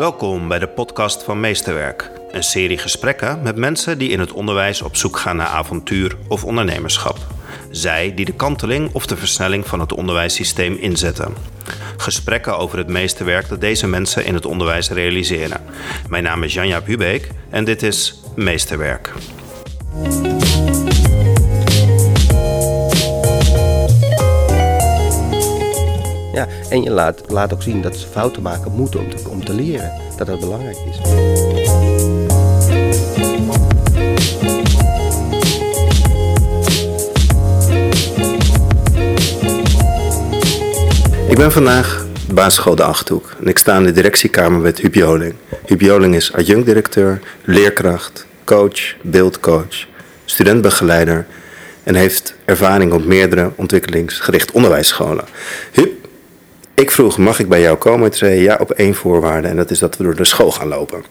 Welkom bij de podcast van Meesterwerk. Een serie gesprekken met mensen die in het onderwijs op zoek gaan naar avontuur of ondernemerschap. Zij die de kanteling of de versnelling van het onderwijssysteem inzetten. Gesprekken over het meesterwerk dat deze mensen in het onderwijs realiseren. Mijn naam is Janja Hubeek en dit is Meesterwerk. Ja, en je laat, laat ook zien dat ze fouten maken moeten om te, om te leren. Dat dat belangrijk is. Ik ben vandaag basisschool De Achthoek en ik sta in de directiekamer met Huub Joling. Huub Joling is adjunct-directeur, leerkracht, coach, beeldcoach, studentbegeleider en heeft ervaring op meerdere ontwikkelingsgericht onderwijsscholen. Huub, ik vroeg, mag ik bij jou komen? Ik zei ja, op één voorwaarde en dat is dat we door de school gaan lopen.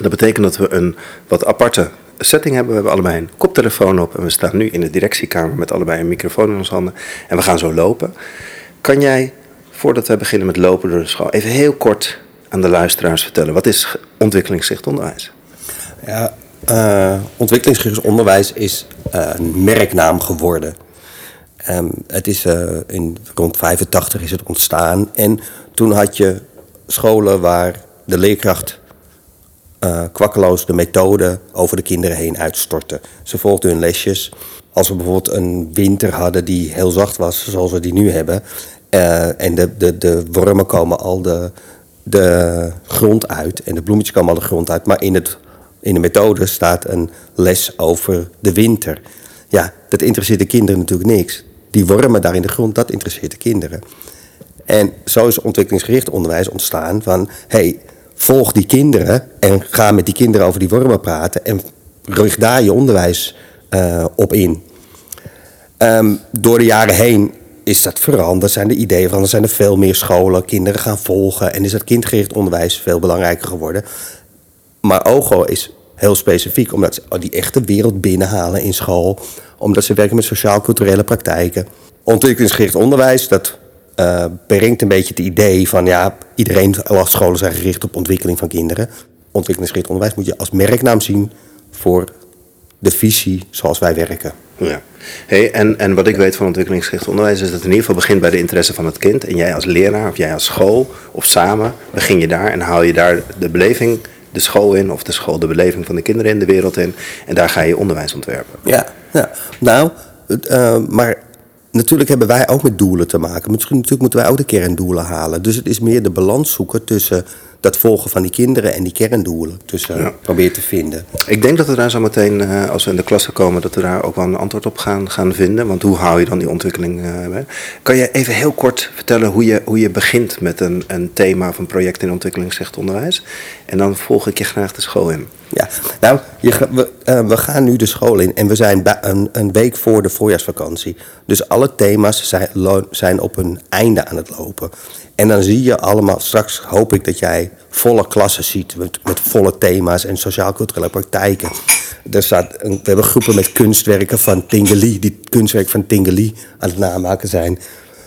Dat betekent dat we een wat aparte setting hebben. We hebben allebei een koptelefoon op en we staan nu in de directiekamer met allebei een microfoon in onze handen. En we gaan zo lopen. Kan jij, voordat we beginnen met lopen door de school, even heel kort aan de luisteraars vertellen: wat is ontwikkelingsgericht onderwijs? Ja, uh, ontwikkelingsgericht onderwijs is uh, een merknaam geworden. Um, het is uh, in rond 85 is het ontstaan. En toen had je scholen waar de leerkracht uh, kwakkeloos de methode over de kinderen heen uitstortte. Ze volgden hun lesjes. Als we bijvoorbeeld een winter hadden die heel zacht was, zoals we die nu hebben, uh, en de, de, de wormen komen al de, de grond uit en de bloemetjes komen al de grond uit, maar in, het, in de methode staat een les over de winter. Ja, dat interesseert de kinderen natuurlijk niks. Die wormen daar in de grond, dat interesseert de kinderen. En zo is ontwikkelingsgericht onderwijs ontstaan van... hey, volg die kinderen en ga met die kinderen over die wormen praten... en rug daar je onderwijs uh, op in. Um, door de jaren heen is dat veranderd. Zijn de ideeën van er zijn er veel meer scholen, kinderen gaan volgen... en is dat kindgericht onderwijs veel belangrijker geworden. Maar OGO is heel specifiek, omdat ze die echte wereld binnenhalen in school. Omdat ze werken met sociaal-culturele praktijken. Ontwikkelingsgericht onderwijs, dat uh, brengt een beetje het idee van ja, iedereen, alle scholen zijn gericht op ontwikkeling van kinderen. Ontwikkelingsgericht onderwijs moet je als merknaam zien voor de visie zoals wij werken. Ja. Hey, en, en wat ik weet van ontwikkelingsgericht onderwijs is dat het in ieder geval begint bij de interesse van het kind. En jij als leraar of jij als school of samen begin je daar en haal je daar de beleving de school in of de school de beleving van de kinderen in de wereld in. En daar ga je onderwijs ontwerpen. Ja, ja. nou, uh, maar natuurlijk hebben wij ook met doelen te maken. Misschien natuurlijk moeten wij ook de kerndoelen halen. Dus het is meer de balans zoeken tussen dat volgen van die kinderen en die kerndoelen. Tussen ja. proberen te vinden. Ik denk dat we daar zo meteen, uh, als we in de klasse komen, dat we daar ook wel een antwoord op gaan, gaan vinden. Want hoe hou je dan die ontwikkeling bij? Kan je even heel kort vertellen hoe je, hoe je begint met een, een thema of een project in ontwikkelingsrecht onderwijs? En dan volg ik je graag de school in. Ja, nou, we, uh, we, gaan nu de school in en we zijn een, een, week voor de voorjaarsvakantie. Dus alle thema's zijn, zijn op hun einde aan het lopen. En dan zie je allemaal, straks hoop ik dat jij volle klassen ziet met, met volle thema's en sociaal-culturele praktijken. Er staat, we hebben groepen met kunstwerken van Tingali, die kunstwerk van Tingali aan het namaken zijn.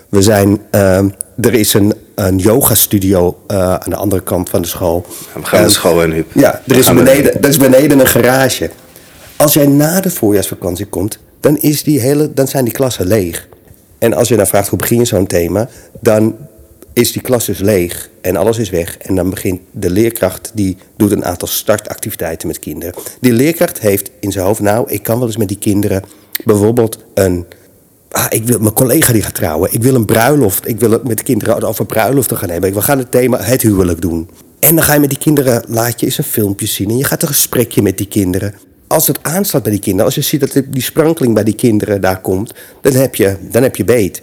We zijn, uh, er is een, een yoga-studio uh, aan de andere kant van de school. We gaan de school in, Huub. Ja, er is, beneden, er is beneden een garage. Als jij na de voorjaarsvakantie komt, dan, is die hele, dan zijn die klassen leeg. En als je dan vraagt hoe begin je zo'n thema, dan is die klas dus leeg en alles is weg. En dan begint de leerkracht, die doet een aantal startactiviteiten met kinderen. Die leerkracht heeft in zijn hoofd, nou, ik kan wel eens met die kinderen bijvoorbeeld een... Ah, ik wil mijn collega die gaat trouwen. Ik wil een bruiloft. Ik wil het met de kinderen over bruiloften gaan hebben. We gaan het thema het huwelijk doen. En dan ga je met die kinderen, laat je eens een filmpje zien. En je gaat een gesprekje met die kinderen. Als het aanslaat bij die kinderen, als je ziet dat die sprankeling bij die kinderen daar komt, dan heb je, dan heb je beet.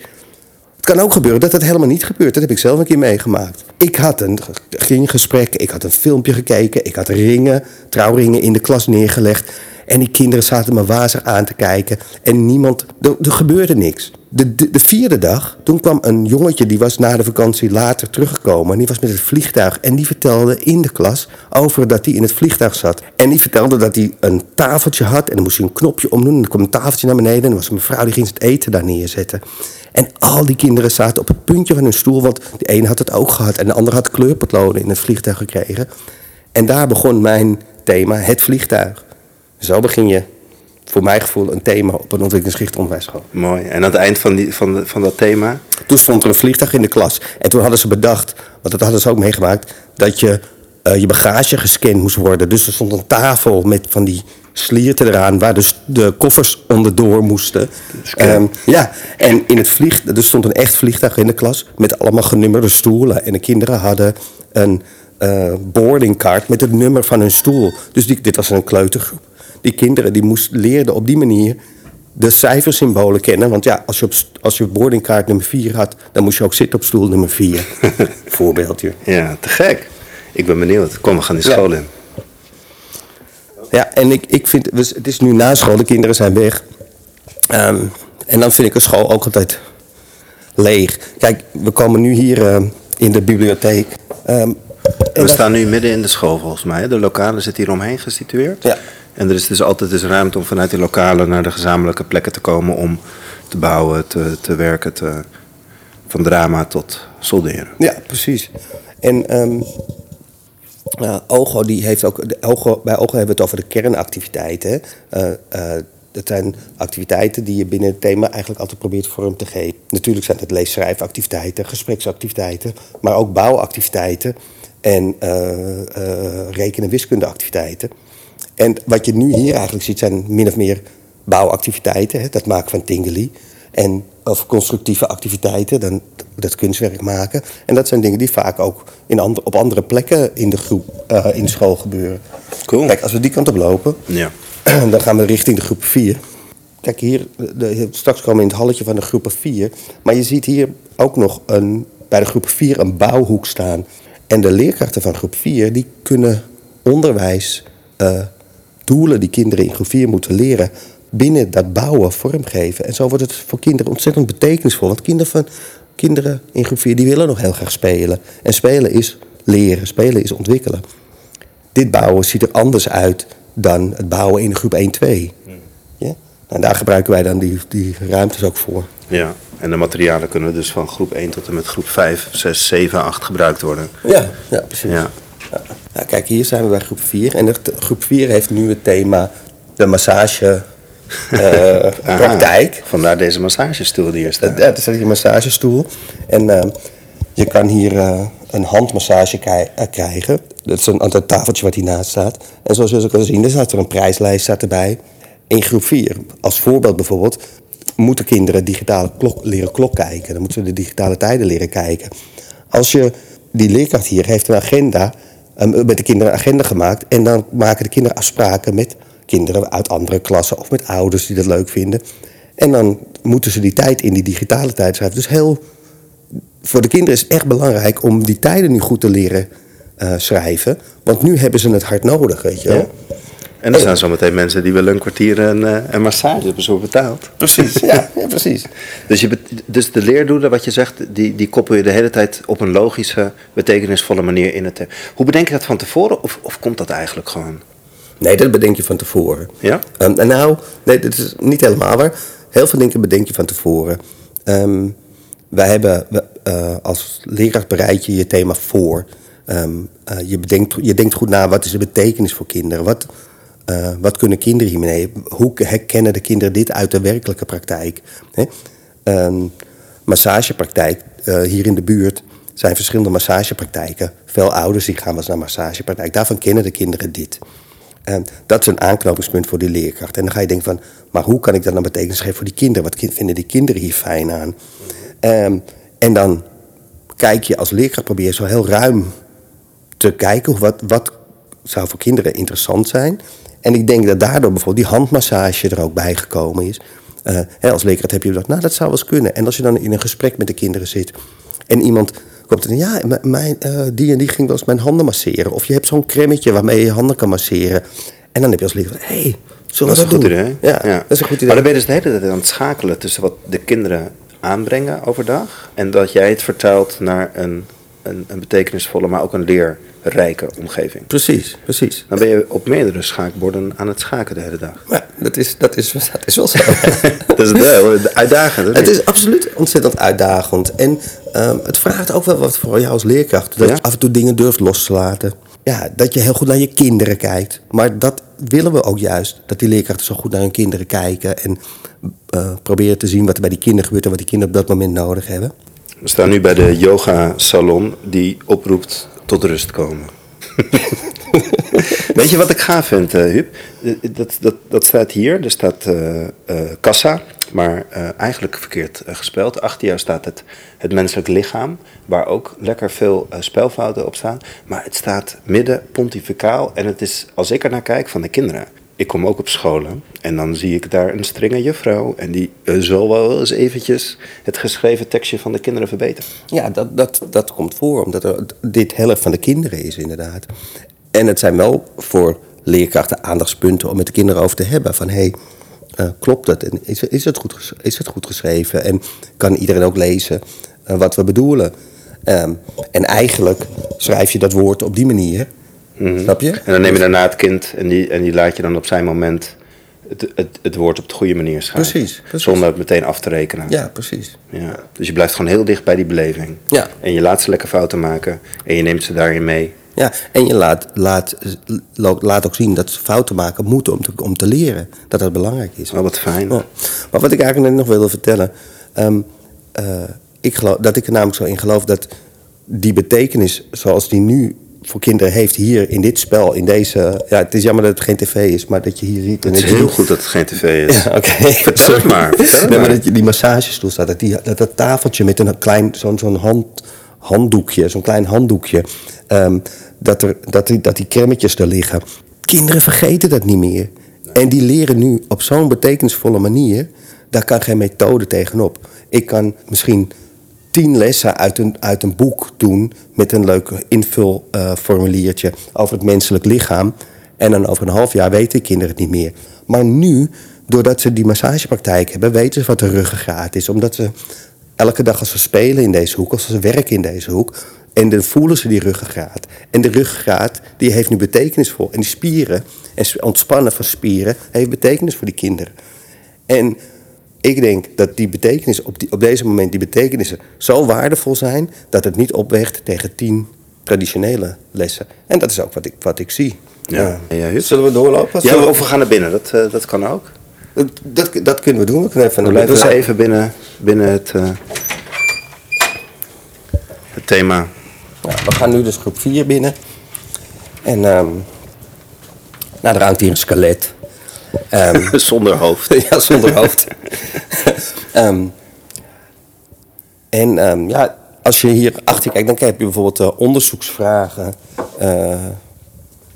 Het kan ook gebeuren dat het helemaal niet gebeurt. Dat heb ik zelf een keer meegemaakt. Ik had een ging gesprek, ik had een filmpje gekeken, ik had ringen, trouwringen in de klas neergelegd. En die kinderen zaten me wazig aan te kijken. En niemand, er, gebeurde niks. de, de, de vierde dag, toen kwam een jongetje die was na de vakantie later teruggekomen. En die was met het vliegtuig. En die vertelde in de klas over dat hij in het vliegtuig zat. En die vertelde dat hij een tafeltje had. En dan moest hij een knopje omdoen. En dan kwam een tafeltje naar beneden. En er was een mevrouw die ging het eten daar neerzetten. En al die kinderen zaten op het puntje van hun stoel. Want de ene had het ook gehad. En de andere had kleurpotloden in het vliegtuig gekregen. En daar begon mijn thema, het vliegtuig. Zo begin je voor mijn gevoel een thema op een ontwikkelingsgericht onderwijsschool. Mooi. En aan het eind van, die, van, de, van dat thema? Toen stond er een vliegtuig in de klas. En toen hadden ze bedacht, want dat hadden ze ook meegemaakt, dat je uh, je bagage gescand moest worden. Dus er stond een tafel met van die slierten eraan waar dus de koffers onderdoor moesten. Um, ja, en in het vliegtuig, er stond een echt vliegtuig in de klas met allemaal genummerde stoelen. En de kinderen hadden een uh, boardingkaart met het nummer van hun stoel. Dus die, dit was een kleutergroep die kinderen die moest, leerden op die manier de cijfersymbolen kennen. Want ja, als je, op, als je boardingkaart nummer 4 had, dan moest je ook zitten op stoel nummer 4. Voorbeeldje. Ja, te gek. Ik ben benieuwd. Kom, we gaan die school in. Ja, en ik, ik vind, het is nu na school, de kinderen zijn weg. Um, en dan vind ik een school ook altijd leeg. Kijk, we komen nu hier uh, in de bibliotheek. Um, we staan nu midden in de school volgens mij. De lokale zit hier omheen gesitueerd. Ja. En er is dus altijd dus ruimte om vanuit die lokalen naar de gezamenlijke plekken te komen om te bouwen, te, te werken, te, van drama tot solderen. Ja, precies. En OGO, die heeft ook, OGO, bij OGO hebben we het over de kernactiviteiten. Uh, uh, dat zijn activiteiten die je binnen het thema eigenlijk altijd probeert vorm te geven. Natuurlijk zijn het lees-schrijfactiviteiten, gespreksactiviteiten, maar ook bouwactiviteiten en uh, reken- en wiskundeactiviteiten. En wat je nu hier eigenlijk ziet zijn min of meer bouwactiviteiten. Hè, dat maken van Tingeli. En, of constructieve activiteiten, dan, dat kunstwerk maken. En dat zijn dingen die vaak ook in op andere plekken in de, groep, uh, in de school gebeuren. Cool. Kijk, als we die kant op lopen, ja. dan gaan we richting de groep 4. Kijk, hier, de, straks komen we in het halletje van de groep 4. Maar je ziet hier ook nog een, bij de groep 4 een bouwhoek staan. En de leerkrachten van groep 4 die kunnen onderwijs uh, doelen die kinderen in groep 4 moeten leren binnen dat bouwen vormgeven. En zo wordt het voor kinderen ontzettend betekenisvol. Want kinderen, van, kinderen in groep 4 die willen nog heel graag spelen. En spelen is leren, spelen is ontwikkelen. Dit bouwen ziet er anders uit dan het bouwen in groep 1, 2. Ja? En daar gebruiken wij dan die, die ruimtes ook voor. Ja, en de materialen kunnen dus van groep 1 tot en met groep 5, 6, 7, 8 gebruikt worden. Ja, ja precies. Ja. Ja. kijk, hier zijn we bij groep 4. En de, groep 4 heeft nu het thema de massage. Uh, praktijk. Vandaar deze massagestoel die hier staat. Ja, het is een massagestoel. En uh, je kan hier uh, een handmassage krijgen. Dat is een, een tafeltje wat hiernaast staat. En zoals je kan zien, er staat er een prijslijst staat erbij. In groep 4, als voorbeeld bijvoorbeeld, moeten kinderen digitale klok, leren klok kijken. Dan moeten ze de digitale tijden leren kijken. Als je die leerkracht hier heeft een agenda, met de kinderen een agenda gemaakt. En dan maken de kinderen afspraken met kinderen uit andere klassen of met ouders die dat leuk vinden. En dan moeten ze die tijd in die digitale tijd schrijven. Dus heel, voor de kinderen is het echt belangrijk om die tijden nu goed te leren uh, schrijven. Want nu hebben ze het hard nodig, weet je wel. En er zijn zometeen mensen die willen een kwartier een, uh, een massage hebben zo betaald. Precies, ja, ja precies. Dus, je, dus de leerdoelen, wat je zegt, die, die koppel je de hele tijd op een logische, betekenisvolle manier in het. Hoe bedenk je dat van tevoren of, of komt dat eigenlijk gewoon? Nee, dat bedenk je van tevoren. Ja? Um, en nou, nee, dat is niet helemaal waar. Heel veel dingen bedenk je van tevoren. Um, wij hebben, uh, als leraar bereid je je thema voor. Um, uh, je, bedenkt, je denkt goed na, wat is de betekenis voor kinderen? Wat, uh, wat kunnen kinderen hiermee? Hoe herkennen de kinderen dit uit de werkelijke praktijk? Um, massagepraktijk uh, hier in de buurt zijn verschillende massagepraktijken. Veel ouders die gaan wel eens naar massagepraktijk. Daarvan kennen de kinderen dit. Um, dat is een aanknopingspunt voor die leerkracht. En dan ga je denken van, maar hoe kan ik dat dan betekenis geven voor die kinderen? Wat vinden die kinderen hier fijn aan? Um, en dan kijk je als leerkracht, probeer je zo heel ruim te kijken... wat, wat zou voor kinderen interessant zijn... En ik denk dat daardoor bijvoorbeeld die handmassage er ook bij gekomen is. Uh, hè, als leerkracht heb je gedacht, nou dat zou wel eens kunnen. En als je dan in een gesprek met de kinderen zit en iemand komt en ja, mijn, uh, die en die ging wel eens mijn handen masseren. Of je hebt zo'n cremmetje waarmee je je handen kan masseren. En dan heb je als leerkracht, hé, hey, zullen we dat, dat doen? Idee, ja, ja, dat is een goed idee. Maar dan ben je dus de hele tijd aan het schakelen tussen wat de kinderen aanbrengen overdag. En dat jij het vertaalt naar een, een, een betekenisvolle, maar ook een leerrijke omgeving. Precies, precies. Dan ben je op meerdere schaakborden aan het schaken de hele dag. Maar dat is, dat is, dat is wel zo. dat is wel uitdagend. Het is absoluut ontzettend uitdagend. En ehm, het vraagt ook wel wat voor jou als leerkracht. Dat Ja? je af en toe dingen durft los te laten. Ja, dat je heel goed naar je kinderen kijkt. Maar dat willen we ook juist. Dat die leerkrachten zo goed naar hun kinderen kijken. En eh, proberen te zien wat er bij die kinderen gebeurt. En wat die kinderen op dat moment nodig hebben. We staan nu bij de yoga salon die oproept tot rust komen. Weet je wat ik gaaf vind, eh Huub? Eh, Dat, dat, dat staat hier. Er staat eh, kassa, maar eigenlijk verkeerd gespeld. Achter jou staat het, het menselijk lichaam, waar ook lekker veel spelfouten op staan. Maar het staat midden pontificaal en het is, als ik er naar kijk, van de kinderen. Ik kom ook op scholen en dan zie ik daar een strenge juffrouw. En die eh, zal wel eens eventjes het geschreven tekstje van de kinderen verbeteren. Ja, dat, dat, dat komt voor. Omdat er, dit helft van de kinderen is inderdaad. En het zijn wel voor leerkrachten aandachtspunten om met de kinderen over te hebben. Van hé, hey, eh, klopt het? En is, is, het goed, is het goed geschreven? En kan iedereen ook lezen eh, wat we bedoelen? Ehm, en eigenlijk schrijf je dat woord op die manier. Snap je? En dan neem je daarna het kind en die, en die laat je dan op zijn moment het, het, het woord op de goede manier schrijven. Precies, precies. Zonder het meteen af te rekenen. Ja, precies. Ja. Dus je blijft gewoon heel dicht bij die beleving. Ja. En je laat ze lekker fouten maken en je neemt ze daarin mee. Ja, en je laat, laat, laat ook zien dat ze fouten maken moeten om te, om te leren. Dat dat belangrijk is. Oh, wat fijn. Ja. Maar wat ik eigenlijk net nog wilde vertellen. ehm, eh, ik geloof, dat ik er namelijk zo in geloof dat die betekenis zoals die nu voor kinderen heeft hier in dit spel, in deze. Ja, het is jammer dat het geen tv is, maar dat je hier ziet. en Het is heel ziet- goed dat het geen tv is. Ja, oké. Vertel het maar, vertel het Nee, maar maar. dat je die massagestoel staat. Dat, die, dat dat tafeltje met een klein, zo'n zo'n hand, handdoekje, zo'n klein handdoekje. ehm, dat, er, dat, die, dat die cremmetjes er liggen. Kinderen vergeten dat niet meer. En die leren nu op zo'n betekenisvolle manier. Daar kan geen methode tegenop. Ik kan misschien tien lessen uit een, uit een boek doen met een leuk invulformuliertje over het menselijk lichaam. En dan over een half jaar weten kinderen het niet meer. Maar nu, doordat ze die massagepraktijk hebben, weten ze wat de ruggengraat is. Omdat ze elke dag als ze spelen in deze hoek, als ze werken in deze hoek, en dan voelen ze die ruggengraat. En de ruggengraat die heeft nu betekenis voor. En die spieren, en ontspannen van spieren, heeft betekenis voor die kinderen. En ik denk dat die betekenis op, die, op deze moment die betekenissen zo waardevol zijn dat het niet opweegt tegen tien traditionele lessen. En dat is ook wat ik, wat ik zie. Ja. Ja, zullen we doorlopen? Ja, we- of we gaan naar binnen. Dat, eh, dat kan ook. dat, dat, dat kunnen we doen. We kunnen even naar blijven even binnen, binnen het, eh, het thema. Ja, we gaan nu dus groep 4 binnen. En ehm nou, er hangt hier een skelet. Ehm, Zonder hoofd. ja, zonder hoofd. Ehm, en ehm, ja, als je hier achter kijkt, dan heb je bijvoorbeeld eh, onderzoeksvragen. Eh,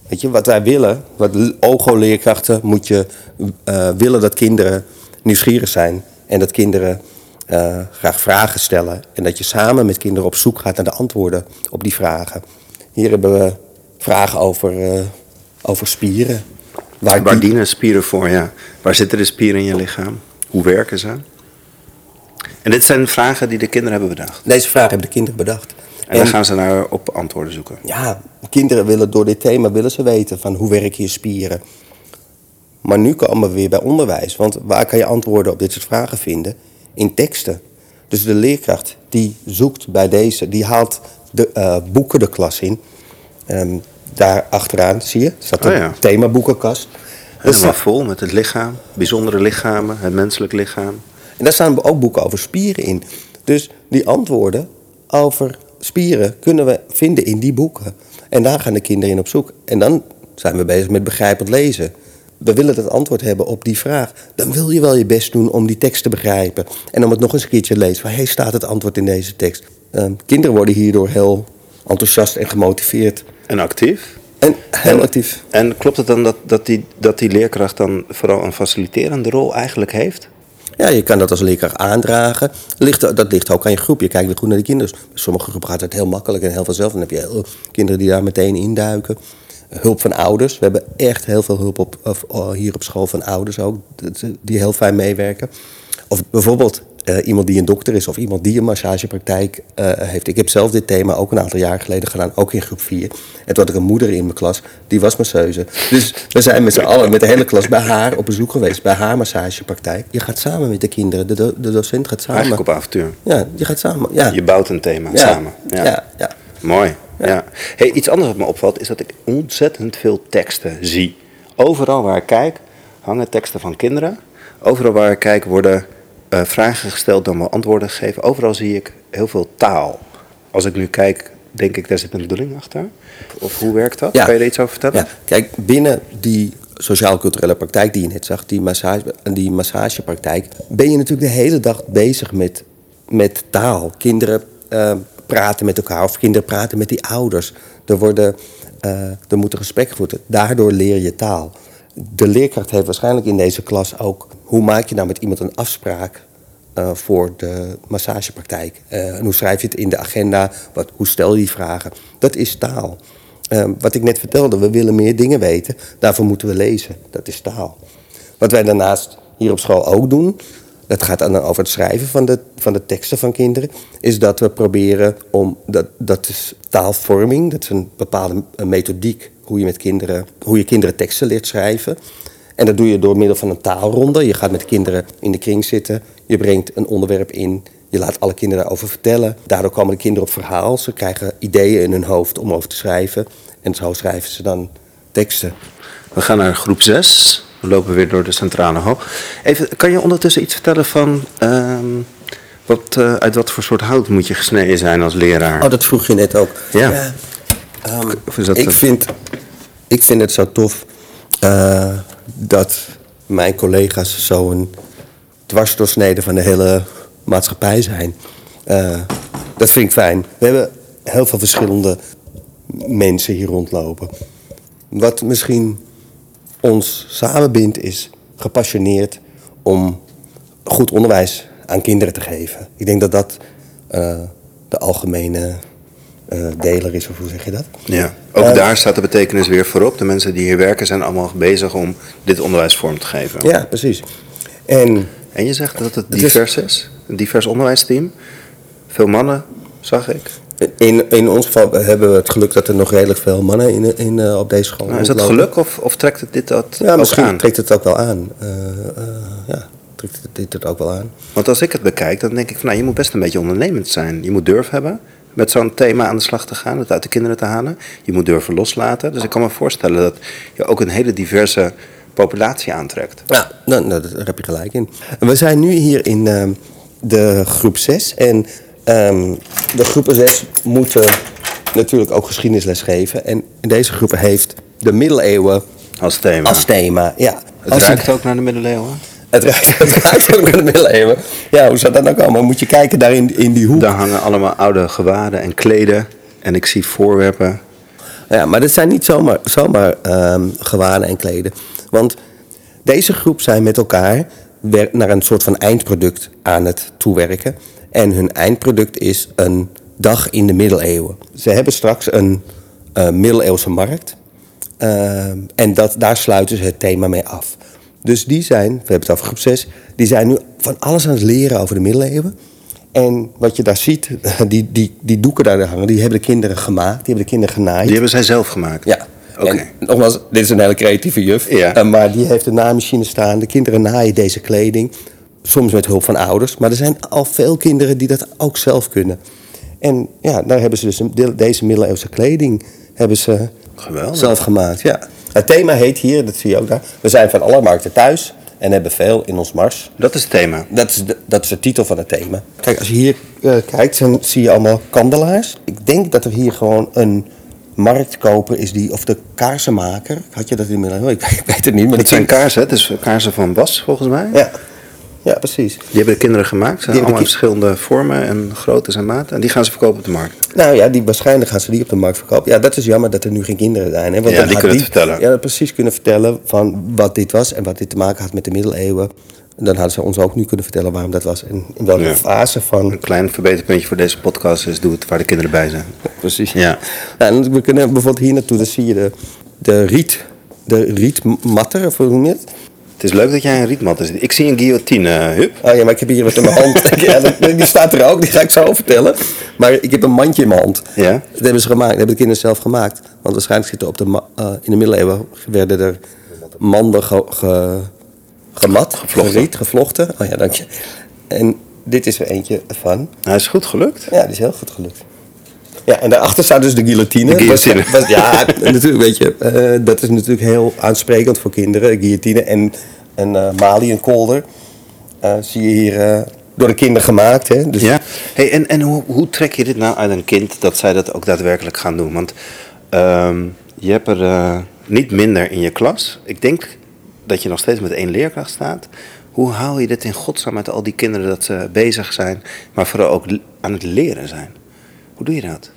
weet je, wat wij willen, wat OGO-leerkrachten moet je eh, willen dat kinderen nieuwsgierig zijn. En dat kinderen graag vragen stellen. En dat je samen met kinderen op zoek gaat naar de antwoorden op die vragen. Hier hebben we vragen over, over spieren. Waar Waar die- dienen spieren voor, ja? Waar zitten de spieren in je lichaam? Hoe werken ze? En dit zijn vragen die de kinderen hebben bedacht. Deze vraag hebben de kinderen bedacht. En, daar gaan ze naar op antwoorden zoeken. ja, kinderen willen door dit thema willen ze weten van hoe werken je spieren. Maar nu komen we weer bij onderwijs. Want waar kan je antwoorden op dit soort vragen vinden? In teksten. Dus de leerkracht die zoekt bij deze, die haalt de eh, boeken de klas in. Ehm, daar achteraan, zie je, staat een Oh ja. themaboekenkast. Helemaal vol met het lichaam, bijzondere lichamen, het menselijk lichaam. En daar staan ook boeken over spieren in. Dus die antwoorden over spieren kunnen we vinden in die boeken. En daar gaan de kinderen in op zoek. En dan zijn we bezig met begrijpend lezen. We willen het antwoord hebben op die vraag. Dan wil je wel je best doen om die tekst te begrijpen. En om het nog eens een keertje te lezen. Waar hey, staat het antwoord in deze tekst? Ehm, kinderen worden hierdoor heel enthousiast en gemotiveerd. En actief. En heel actief. En klopt het dan dat, dat, die, dat die leerkracht dan vooral een faciliterende rol eigenlijk heeft? Ja, je kan dat als leerkracht aandragen. Ligt, dat ligt ook aan je groep. Je kijkt weer goed naar de kinderen. Bij sommige groepen gaat het heel makkelijk en heel vanzelf. Dan heb je heel, kinderen die daar meteen induiken. Hulp van ouders. We hebben echt heel veel hulp op, of, oh, hier op school van ouders ook. Die heel fijn meewerken. Of bijvoorbeeld eh, iemand die een dokter is of iemand die een massagepraktijk eh, heeft. Ik heb zelf dit thema ook een aantal jaar geleden gedaan, ook in groep 4. En toen had ik een moeder in mijn klas, die was masseuse. Dus we zijn met z'n allen, met de hele klas, bij haar op bezoek geweest, bij haar massagepraktijk. Je gaat samen met de kinderen, de, do- de docent gaat samen. Eigenlijk op avontuur. Ja, je gaat samen. Ja, Je bouwt een thema ja. samen. Ja, ja. ja. Mooi. Ja. Hey, iets anders wat me opvalt is dat ik ontzettend veel teksten zie. Overal waar ik kijk hangen teksten van kinderen. Overal waar ik kijk worden eh, vragen gesteld, dan wel antwoorden gegeven. Overal zie ik heel veel taal. Als ik nu kijk, denk ik, daar zit een bedoeling achter. Of hoe werkt dat? Ja. Kan je er iets over vertellen? Ja, kijk, binnen die sociaal-culturele praktijk die je net zag, die, massage, die massagepraktijk, ben je natuurlijk de hele dag bezig met, met taal. Kinderen eh, praten met elkaar of kinderen praten met die ouders. Er, worden, eh, er moeten gesprekken gevoerd worden. Daardoor leer je taal. De leerkracht heeft waarschijnlijk in deze klas ook... hoe maak je nou met iemand een afspraak eh, voor de massagepraktijk? Eh, en hoe schrijf je het in de agenda? Wat, hoe stel je die vragen? Dat is taal. Eh, wat ik net vertelde, we willen meer dingen weten. Daarvoor moeten we lezen. Dat is taal. Wat wij daarnaast hier op school ook doen, dat gaat dan over het schrijven van de, van de teksten van kinderen, is dat we proberen om, dat, dat is taalvorming, dat is een bepaalde eh, methodiek, hoe je met kinderen, hoe je kinderen teksten leert schrijven. En dat doe je door middel van een taalronde. Je gaat met de kinderen in de kring zitten, je brengt een onderwerp in, je laat alle kinderen daarover vertellen. Daardoor komen de kinderen op verhaal, ze krijgen ideeën in hun hoofd om over te schrijven. En zo schrijven ze dan teksten. We gaan naar groep 6. We lopen weer door de centrale hal. Even, kan je ondertussen iets vertellen van... ehm, wat, eh, uit wat voor soort hout moet je gesneden zijn als leraar? Oh, dat vroeg je net ook. Ja. ehm, is dat ik, vind, ik vind het zo tof eh, dat mijn collega's zo'n dwarsdoorsnede van de hele maatschappij zijn. Eh, dat vind ik fijn. We hebben heel veel verschillende mensen hier rondlopen. Wat misschien ons samenbindt is gepassioneerd om goed onderwijs aan kinderen te geven. Ik denk dat dat eh, de algemene eh, deler is, of hoe zeg je dat? Ja, ook Eh, daar staat de betekenis weer voorop. De mensen die hier werken zijn allemaal bezig om dit onderwijs vorm te geven. Ja, precies. En En je zegt dat het Het is- divers is? Een divers onderwijsteam? Veel mannen, zag ik. in, in ons geval hebben we het geluk dat er nog redelijk veel mannen in, in, eh, op deze school Nou, is dat geluk of, of trekt het dit dat Ja, misschien aan? trekt het ook wel aan. Ja, trekt het, dit het ook wel aan. Want als ik het bekijk, dan denk ik van nou, je moet best een beetje ondernemend zijn. Je moet durf hebben met zo'n thema aan de slag te gaan, het uit de kinderen te halen. Je moet durven loslaten. Dus ik kan me voorstellen dat je ook een hele diverse populatie aantrekt. Ja, nou, nou, daar heb je gelijk in. We zijn nu hier in ehm, de groep 6. En ehm, de groepen 6 moeten natuurlijk ook geschiedenisles geven. En deze groep heeft de middeleeuwen Als thema. als thema. Ja. het Als ruikt ook naar de middeleeuwen. Het ruikt, het ruikt ook naar de middeleeuwen. Ja, hoe zou dat nou komen? Moet je kijken daar in, in die hoek. Daar hangen allemaal oude gewaden en kleden. En ik zie voorwerpen. Ja, maar dat zijn niet zomaar, zomaar ehm gewaden en kleden. Want deze groep zijn met elkaar naar een soort van eindproduct aan het toewerken. En hun eindproduct is een dag in de middeleeuwen. Ze hebben straks een eh, middeleeuwse markt. Ehm, en dat, daar sluiten ze het thema mee af. Dus die zijn, we hebben het over groep 6, die zijn nu van alles aan het leren over de middeleeuwen. En wat je daar ziet, die, die, die doeken daar hangen, die hebben de kinderen gemaakt, die hebben de kinderen genaaid. Die hebben zij zelf gemaakt. Ja. Oké. Nogmaals, dit is een hele creatieve juf. Ja. Eh, maar die heeft een naaimachine staan. De kinderen naaien deze kleding. Soms met hulp van ouders. Maar er zijn al veel kinderen die dat ook zelf kunnen. En ja, daar hebben ze dus een, de- deze middeleeuwse kleding hebben ze Geweldig. zelf gemaakt. Ja. Het thema heet hier, dat zie je ook daar. We zijn van alle markten thuis en hebben veel in ons mars. Dat is het thema. Dat is, de, dat is de titel van het thema. Kijk, als je hier eh, kijkt, dan zie je allemaal kandelaars. Ik denk dat er hier gewoon een marktkoper is die, of de kaarsenmaker. Had je dat in mijn ik, ik weet het niet. Maar Het zijn kaarsen, het is kaarsen van Bas volgens mij. Ja, ja precies. Die hebben de kinderen gemaakt. Ze allemaal verschillende vormen en groottes en maten. En die gaan ze verkopen op de markt. Nou ja, die, waarschijnlijk gaan ze die op de markt verkopen. Ja, dat is jammer dat er nu geen kinderen zijn. Hè? Want Ja, die kunnen het vertellen. Ja, precies kunnen vertellen van wat dit was en wat dit te maken had met de middeleeuwen. En dan hadden ze ons ook nu kunnen vertellen waarom dat was. En in welke Ja. fase van... Een klein verbeterpuntje voor deze podcast is doe het waar de kinderen bij zijn. Precies. Ja. Nou, en we kunnen bijvoorbeeld hier naartoe, dan zie je de, de riet, de rietmatter, of hoe noem je het? Het is leuk dat jij een rietmat zit. Ik zie een guillotine, Hup. Oh ja, maar ik heb hier wat in mijn hand. ja, die staat er ook, die ga ik zo vertellen. Maar ik heb een mandje in mijn hand. Ja? Dat hebben ze gemaakt, dat hebben de kinderen zelf gemaakt. Want waarschijnlijk zitten op de eh, in de middeleeuwen werden er manden ge, ge- gemat, Gevlochten. geriet, gevlochten. Oh ja, dank je. En dit is er eentje van. Hij is goed gelukt. Ja, die is heel goed gelukt. Ja, en daarachter staat dus de guillotine. De guillotine. Was- was- ja, natuurlijk, weet je. eh, dat is natuurlijk heel aansprekend voor kinderen. Guillotine en een eh Mali, een kolder. eh, zie je hier door de kinderen gemaakt. Hè? Dus Ja. Hey, en en hoe, hoe trek je dit nou uit een kind dat zij dat ook daadwerkelijk gaan doen? Want ehm, je hebt er niet minder in je klas. Ik denk dat je nog steeds met één leerkracht staat. Hoe haal je dit in godsnaam met al die kinderen dat ze bezig zijn, maar vooral ook aan het leren zijn? Hoe doe je dat?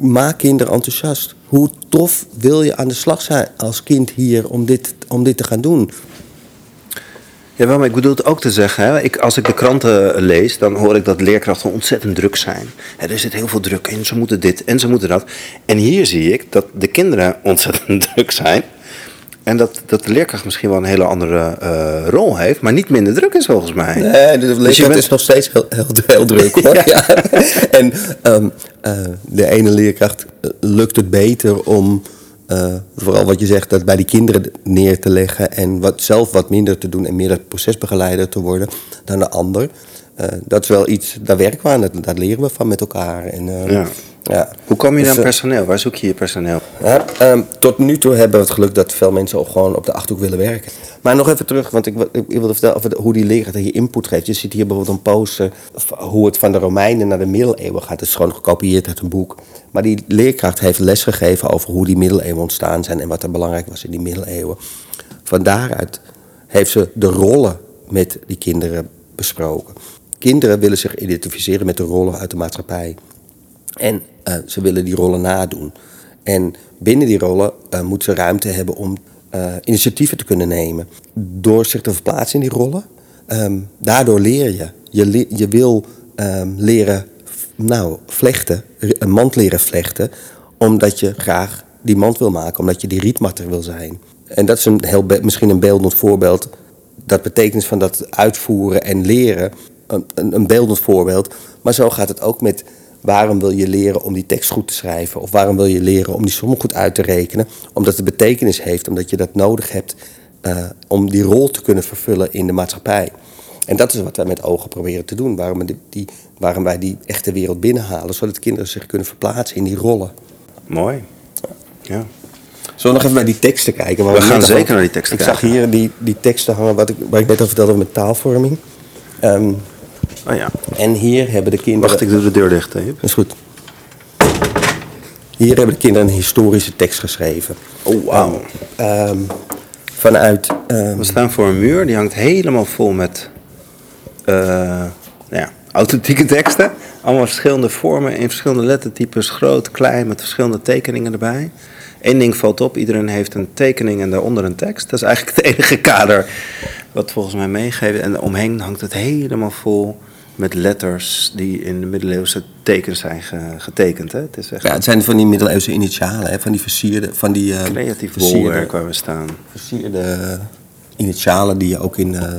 Maak kinderen enthousiast. Hoe tof wil je aan de slag zijn als kind hier om dit, om dit te gaan doen? Jawel, maar ik bedoel het ook te zeggen. Ik, als ik de kranten lees, dan hoor ik dat leerkrachten ontzettend druk zijn. Er zit heel veel druk in, ze moeten dit en ze moeten dat. En hier zie ik dat de kinderen ontzettend druk zijn. En dat, dat de leerkracht misschien wel een hele andere eh, rol heeft, maar niet minder druk is volgens mij. Nee, de Dus je leerkracht bent- is nog steeds heel, heel, heel druk. Hoor. Ja. En ehm, eh, de ene leerkracht eh, lukt het beter om, vooral wat je zegt, dat bij die kinderen neer te leggen en wat, zelf wat minder te doen en meer dat procesbegeleider te worden dan de ander. Eh, dat is wel iets, daar werken we aan, dat, daar leren we van met elkaar. En, eh, Ja. ja. Hoe kom je Dus, aan eh, personeel? Waar zoek je je personeel? ja, ehm, tot nu toe hebben we het geluk dat veel mensen ook gewoon op de achterhoek willen werken. Maar nog even terug, want ik, wil- ik wilde vertellen over hoe die leraar je input geeft. Je ziet hier bijvoorbeeld een poster hoe het van de Romeinen naar de middeleeuwen gaat. Het is gewoon gekopieerd uit een boek. Maar die leerkracht heeft lesgegeven over hoe die middeleeuwen ontstaan zijn en wat er belangrijk was in die middeleeuwen. Van daaruit heeft ze de rollen met die kinderen besproken. Kinderen willen zich identificeren met de rollen uit de maatschappij. En eh, ze willen die rollen nadoen. En binnen die rollen eh moeten ze ruimte hebben om eh, initiatieven te kunnen nemen. Door zich te verplaatsen in die rollen. ehm, daardoor leer je. Je, je wil ehm, leren, nou, vlechten, een mand leren vlechten. Omdat je graag die mand wil maken, omdat je die rietmatter wil zijn. En dat is een heel misschien een beeldend voorbeeld. Dat betekenis van dat uitvoeren en leren, een, een, beeldend voorbeeld. Maar zo gaat het ook met waarom wil je leren om die tekst goed te schrijven? Of waarom wil je leren om die som goed uit te rekenen? Omdat het betekenis heeft, omdat je dat nodig hebt eh, om die rol te kunnen vervullen in de maatschappij. En dat is wat wij met ogen proberen te doen. Waarom, we die, die, waarom wij die echte wereld binnenhalen, zodat kinderen zich kunnen verplaatsen in die rollen. Mooi. Ja. Zullen we nog even naar die teksten kijken? Waar We gaan zeker naar die teksten Ik zag kijken. hier die, die teksten hangen, wat ik, waar ik net al vertelde over met taalvorming. Ehm, Oh ja. en hier hebben de kinderen... Wacht, ik doe de deur dicht. Hè. Dat is goed. Hier hebben de kinderen een historische tekst geschreven. Oh, wauw. Ehm, vanuit... ehm, We staan voor een muur, die hangt helemaal vol met eh, nou ja, authentieke teksten. Allemaal verschillende vormen in verschillende lettertypes, groot, klein, met verschillende tekeningen erbij. Eén ding valt op, iedereen heeft een tekening en daaronder een tekst. Dat is eigenlijk het enige kader wat volgens mij meegeeft. En omheen hangt het helemaal vol met letters die in de middeleeuwse tekens zijn ge- getekend. Hè? Het is echt ja, het zijn van die middeleeuwse initialen, hè, van die versierde... Van die, ehm, creatief versierde, bolwerk waar we staan. versierde initialen die je ook in, eh,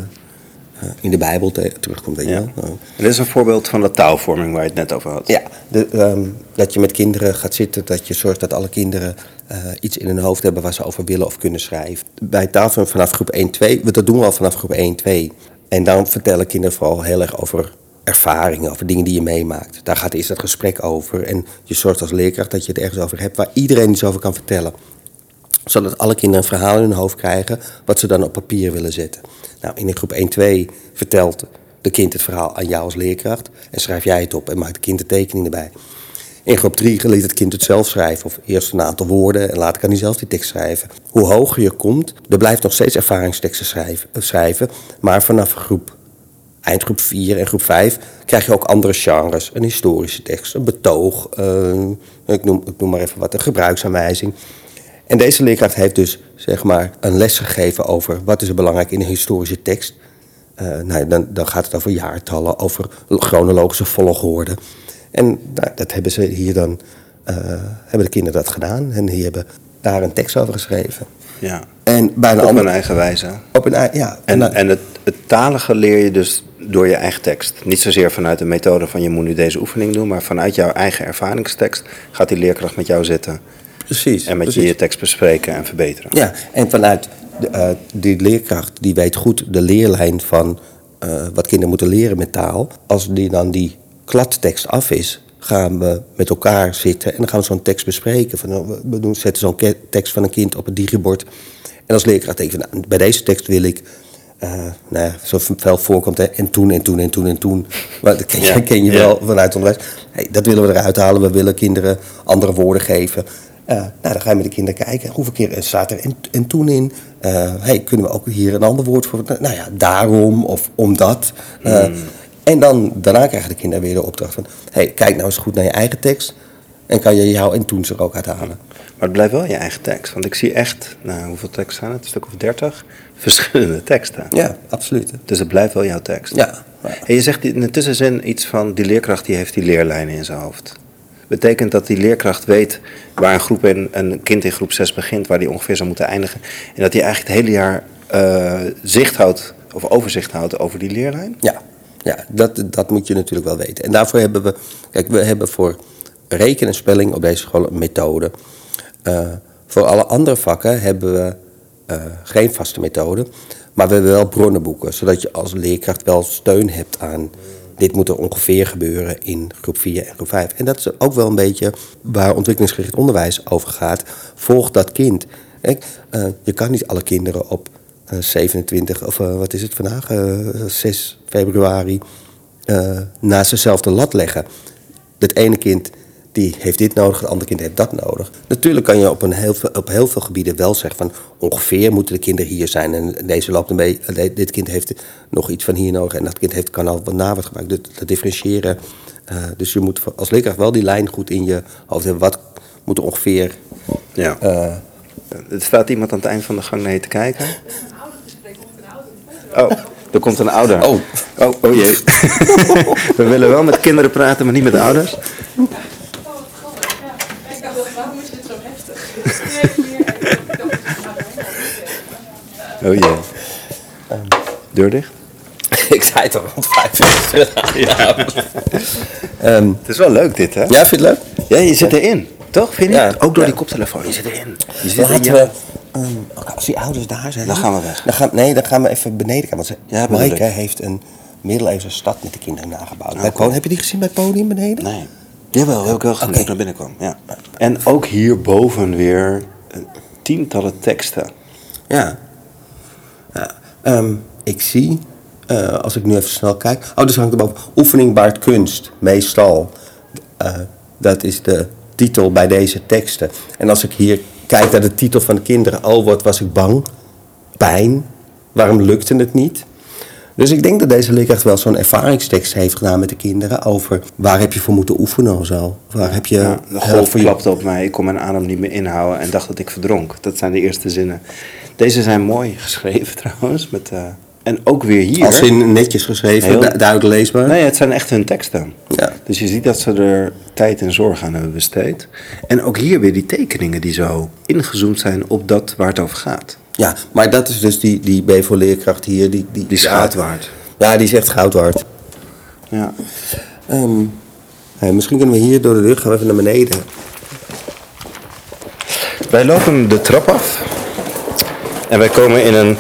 in de Bijbel te- terugkomt. Weet je Ja. wel? Nou, dit is een voorbeeld van de taalvorming waar je het net over had. Ja, de, ehm, dat je met kinderen gaat zitten, dat je zorgt dat alle kinderen eh, iets in hun hoofd hebben waar ze over willen of kunnen schrijven. Bij tafel vanaf groep 1, 2, dat doen we al vanaf groep 1, 2. En dan vertellen kinderen vooral heel erg over ervaringen, over dingen die je meemaakt. Daar gaat eerst dat gesprek over. En je zorgt als leerkracht dat je het ergens over hebt waar iedereen iets over kan vertellen zodat alle kinderen een verhaal in hun hoofd krijgen wat ze dan op papier willen zetten. Nou, in de groep 1, 2 vertelt de kind het verhaal aan jou als leerkracht en schrijf jij het op en maakt de kind de tekening erbij. In groep 3 leert het kind het zelf schrijven, of eerst een aantal woorden en later kan hij zelf die tekst schrijven. Hoe hoger je komt, er blijft nog steeds ervaringsteksten schrijven, eh, schrijven maar vanaf groep eindgroep 4 en groep 5 krijg je ook andere genres. Een historische tekst, een betoog, eh, ik, noem, ik noem maar even wat, een gebruiksaanwijzing. En deze leerkracht heeft dus zeg maar, een les gegeven over wat is er belangrijk in een historische tekst. Eh, nou, dan, dan gaat het over jaartallen, over chronologische volgorde. En nou, dat hebben ze hier dan, eh, hebben de kinderen dat gedaan. En die hebben daar een tekst over geschreven. Ja. En bij een Op ander... een eigen wijze. Op een ja. En, en het, het talige leer je dus door je eigen tekst. Niet zozeer vanuit de methode van je moet nu deze oefening doen, maar vanuit jouw eigen ervaringstekst gaat die leerkracht met jou zitten. Precies. En met je precies. je tekst bespreken en verbeteren. Ja, en vanuit de, eh, die leerkracht, die weet goed de leerlijn van eh, wat kinderen moeten leren met taal. Als die dan die kladtekst af is, gaan we met elkaar zitten en dan gaan we zo'n tekst bespreken. Van, nou, we- doen, zetten zo'n tekst van een kind op het digibord. En als leerkracht denk ik, nou, bij deze tekst wil ik, eh nou ja, zo veel voorkomt, hè, en toen en toen en toen en toen. Maar dat ken je, Ja, ken je ja. wel vanuit onderwijs. Hey, dat willen we eruit halen. We willen kinderen andere woorden geven. Eh, nou, dan ga je met de kinderen kijken. Hoeveel keer eh, staat er en, en toen in? Eh, hey, kunnen we ook hier een ander woord voor? Nou ja, daarom of omdat. Eh, En dan, daarna krijgen de kinderen weer de opdracht van... Hey, kijk nou eens goed naar je eigen tekst. En kan je jouw en toen er ook uithalen. Maar het blijft wel je eigen tekst. Want ik zie echt, nou, hoeveel teksten zijn het? Een stuk of dertig verschillende teksten. Ja, absoluut. Dus het blijft wel jouw tekst. Ja. En je zegt in de tussenzin iets van die leerkracht die heeft die leerlijnen in zijn hoofd. Betekent dat die leerkracht weet waar een, groep in, een kind in groep 6 begint, waar die ongeveer zou moeten eindigen. En dat hij eigenlijk het hele jaar eh, zicht houdt of overzicht houdt over die leerlijn? Ja, ja dat, dat moet je natuurlijk wel weten. En daarvoor hebben we... Kijk, we hebben voor rekenen en spelling op deze school een methode. Eh, voor alle andere vakken hebben we eh, geen vaste methode. Maar we hebben wel bronnenboeken. Zodat je als leerkracht wel steun hebt aan... Dit moet er ongeveer gebeuren in groep 4 en groep 5. En dat is ook wel een beetje waar ontwikkelingsgericht onderwijs over gaat. Volg dat kind. Eh, je kan niet alle kinderen op eh, 27, of eh, wat is het vandaag, Eh, 6 februari, eh, naast dezelfde lat leggen. Het ene kind die heeft dit nodig, het andere kind heeft dat nodig. Natuurlijk kan je op, een heel, veel, op heel veel gebieden wel zeggen van ongeveer moeten de kinderen hier zijn en deze loopt een beetje, eh, dit kind heeft nog iets van hier nodig en dat kind heeft, kan al wat na wat gebruikt. Dat, dat differentiëren. eh, dus je moet als leerkracht wel die lijn goed in je hoofd hebben. Wat moet er ongeveer Ja. eh, er staat iemand aan het eind van de gang naar je te kijken. Oh, er komt een ouder. Oh. oh, oh jee. We willen wel met kinderen praten, maar niet met de ouders. Ik dacht, waarom is dit zo heftig? Oh jee. Deur dicht? ik zei het al rond vijf uur. Ja. Ehm, Het is wel leuk dit, hè? ja, vind je het leuk? Ja, je zit erin. Toch? Vind je Ja. Ook door Ja. die koptelefoon. Je zit erin. Je zit Laten we, ehm, als die ouders daar zijn... Dan gaan we weg. Dan gaan, nee, dan gaan we even beneden gaan. Want ze, Ja, Maaike ik. heeft een middeleeuwse stad met de kinderen nagebouwd. bij cool. Podium, heb je die gezien bij het podium beneden? Nee. Jawel, heb ik wel gezien ik naar binnen kwam. Ja. En ook hierboven weer eh, tientallen teksten. Ja. Ehm, ik zie, eh, als ik nu even snel kijk... Oh, dus hangt erboven. Oefening baart kunst, meestal. Eh, dat is de titel bij deze teksten. En als ik hier kijk naar de titel van de kinderen... Oh, wat was ik bang. Pijn. Waarom lukte het niet? Dus ik denk dat deze leerkracht wel zo'n ervaringstekst heeft gedaan met de kinderen... over waar heb je voor moeten oefenen of zo. Waar heb je... Ja, de golf klapte op mij. Ik kon mijn adem niet meer inhouden en dacht dat ik verdronk. Dat zijn de eerste zinnen. Deze zijn mooi geschreven trouwens. Met, eh, en ook weer hier. Als in netjes geschreven, Heel- du- duidelijk leesbaar. Nee, het zijn echt hun teksten. Ja. Dus je ziet dat ze er tijd en zorg aan hebben besteed. En ook hier weer die tekeningen die zo ingezoomd zijn op dat waar het over gaat. Ja, maar dat is dus die, die BEVO-leerkracht hier. Die, die, Die is goud waard. Ja, die is echt goud waard. Ja. Ehm, hey, misschien kunnen we hier door de deur gaan we even naar beneden. Wij lopen de trap af. En wij komen in een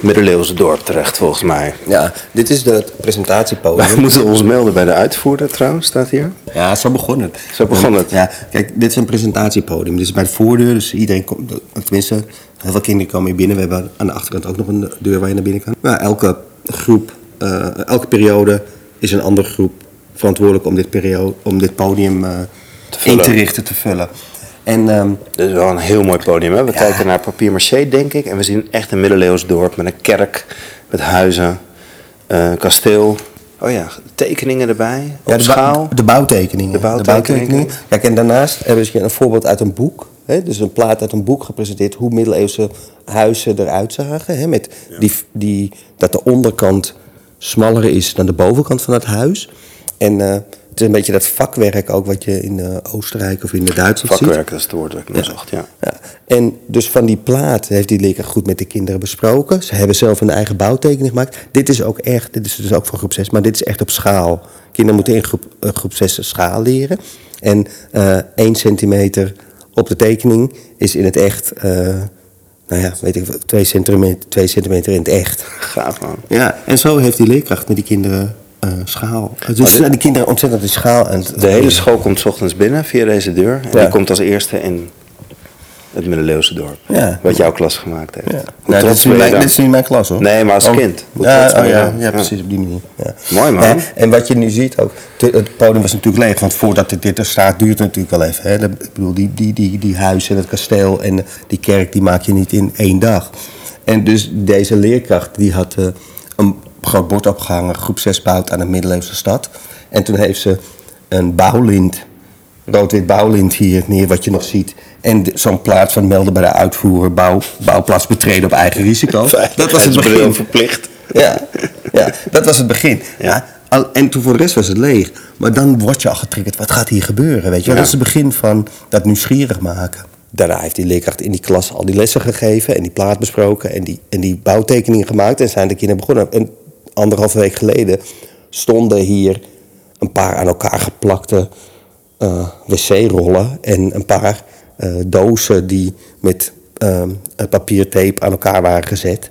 middeleeuws dorp terecht, volgens mij. Ja, dit is de het presentatiepodium. Wij moeten ons melden bij de uitvoerder, trouwens, staat hier. Ja, zo begon het. Zo begon het. Ja, kijk, dit is een presentatiepodium. Dit is bij de voordeur, dus iedereen komt... Tenminste, heel veel kinderen komen hier binnen. We hebben aan de achterkant ook nog een deur waar je naar binnen kan. Maar elke groep, eh, elke periode is een andere groep verantwoordelijk om dit, periode, om dit podium eh, vullen. in te richten, te vullen. En ehm, Dit is wel een heel mooi podium. Hè? We kijken naar papier maché, denk ik. En we zien echt een middeleeuws dorp met een kerk, met huizen, eh, kasteel. Oh ja, tekeningen erbij, op Ja, de, schaal. de bouwtekeningen. De bouwtekeningen. Kijk, en daarnaast hebben ze een voorbeeld uit een boek. Hè, dus een plaat uit een boek gepresenteerd hoe middeleeuwse huizen eruit zagen. Hè, met die, die, dat de onderkant smaller is dan de bovenkant van het huis. En eh, het is een beetje dat vakwerk ook wat je in eh, Oostenrijk of in de Duitsland ziet. Vakwerk, dat is het woord dat ik nog zocht, ja. Ja. En dus van die plaat heeft die leerkracht goed met de kinderen besproken. Ze hebben zelf een eigen bouwtekening gemaakt. Dit is ook echt, dit is dus ook voor groep 6, maar dit is echt op schaal. Kinderen moeten in groep, eh, groep 6 schaal leren. En eh 1 centimeter op de tekening is in het echt, nou ja, weet ik, 2 centimeter, 2 centimeter in het echt. Gaaf, man. Ja, en zo heeft die leerkracht met die kinderen eh, schaal. Dus zijn die kinderen ontzettend die schaal het De hele school komt 's ochtends binnen via deze deur. En Ja. die komt als eerste in het middeleeuwse dorp. Ja. Wat jouw klas gemaakt heeft. Ja. Nou, dit, trots is niet mijn, dan? dit is niet mijn klas hoor. Nee, maar als Oh. kind. Hoe Ja, oh, ja, ja, precies op die manier. Ja. Mooi, man. En wat je nu ziet ook, het podium was natuurlijk leeg, want voordat dit, er staat duurt het natuurlijk wel even. Hè. Dat- Ik bedoel, die, die, die, die huis en het kasteel en die kerk die maak je niet in één dag. En dus deze leerkracht die had eh, een groot bord opgehangen, groep 6 bouwt aan de middeleeuwse stad. En toen heeft ze een bouwlint rood-wit bouwlint hier neer, wat je nog ziet. En zo'n plaats van melden bij de uitvoerder, bouw, bouwplaats betreden op eigen risico. Dat was het begin. verplicht. Ja, ja, dat was het begin. Ja. al- en toen voor de rest was het leeg. Maar dan word je al getriggerd. Wat gaat hier gebeuren? Weet je? Ja. Dat is het begin van dat nieuwsgierig maken. Daarna heeft die leerkracht in die klas al die lessen gegeven en die plaat besproken en die, en die bouwtekeningen gemaakt. En zijn de kinderen begonnen. En anderhalve week geleden stonden hier een paar aan elkaar geplakte eh, wc-rollen en een paar eh, dozen die met ehm, papiertape aan elkaar waren gezet.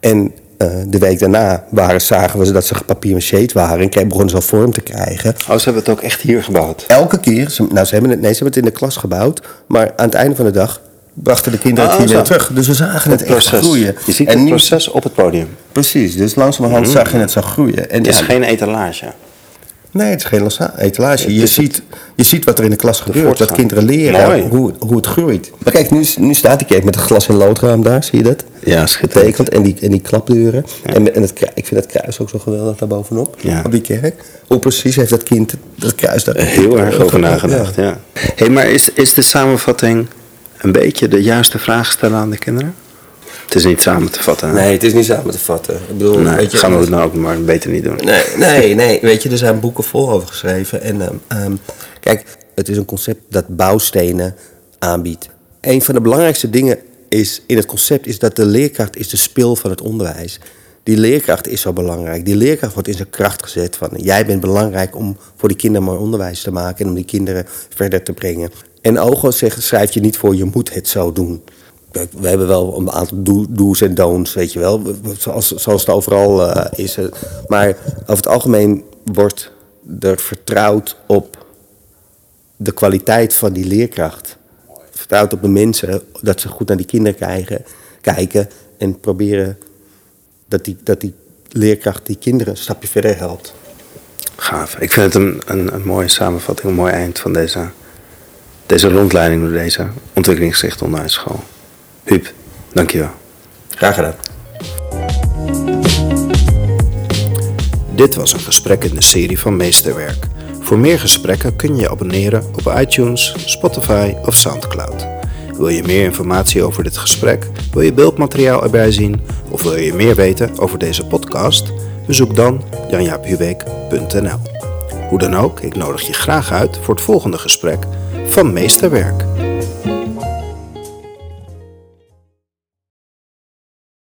En eh, de week daarna waren, zagen we dat ze gepapier waren en begonnen ze al vorm te krijgen. Oh, ze hebben het ook echt hier gebouwd. Elke keer, ze, nou ze hebben, het, nee, ze hebben het in de klas gebouwd, maar aan het einde van de dag brachten de kinderen het hier weer zo. terug. Dus we zagen het, Het echt proces. groeien. Je ziet en het proces op het podium. Precies, dus langzamerhand zag je het zo groeien. En Het is ja, geen etalage. Nee, het is geen etalage. Je ziet, je ziet wat er in de klas gebeurt, wat kinderen leren, Mooi. hoe, hoe het groeit. Maar kijk, nu, nu staat die kerk met een glas- en loodraam daar, zie je dat? Ja, schitterend. Getekend en die, en die klapdeuren. En, en het, ik vind het kruis ook zo geweldig daar bovenop, Ja. op die kerk. Hoe precies heeft dat kind dat kruis daar... Heel erg over nagedacht, ja. hey, maar is, is de samenvatting een beetje de juiste vraag stellen aan de kinderen? Het is niet samen te vatten. hè? Nee, het is niet samen te vatten. Ik bedoel, Nee, weet je, gaan we het nou ook maar beter niet doen. Nee, nee, nee. Weet je, er zijn boeken vol over geschreven. En ehm, ehm, kijk, het is een concept dat bouwstenen aanbiedt. Een van de belangrijkste dingen is, in het concept is dat de leerkracht is de spil van het onderwijs. Die leerkracht is zo belangrijk. Die leerkracht wordt in zijn kracht gezet van... jij bent belangrijk om voor die kinderen mooi onderwijs te maken... en om die kinderen verder te brengen. En Ogo zegt, schrijf je niet voor, je moet het zo doen. We hebben wel een aantal do- do's en don'ts, weet je wel. Zoals, het overal eh, is. Maar over het algemeen wordt er vertrouwd op de kwaliteit van die leerkracht. Vertrouwd op de mensen, dat ze goed naar die kinderen kijken, en proberen dat die, dat die leerkracht die kinderen een stapje verder helpt. Gaaf. Ik vind het een, een mooie samenvatting, een mooi eind van deze, deze rondleiding door deze ontwikkelingsgerichte onderwijsschool. Huub, dankjewel. Graag gedaan. Dit was een gesprek in de serie van Meesterwerk. Voor meer gesprekken kun je je abonneren op iTunes, Spotify of Soundcloud. Wil je meer informatie over dit gesprek? Wil je beeldmateriaal erbij zien? Of wil je meer weten over deze podcast? Bezoek dan janjaaphubeek.nl Hoe dan ook, ik nodig je graag uit voor het volgende gesprek van Meesterwerk.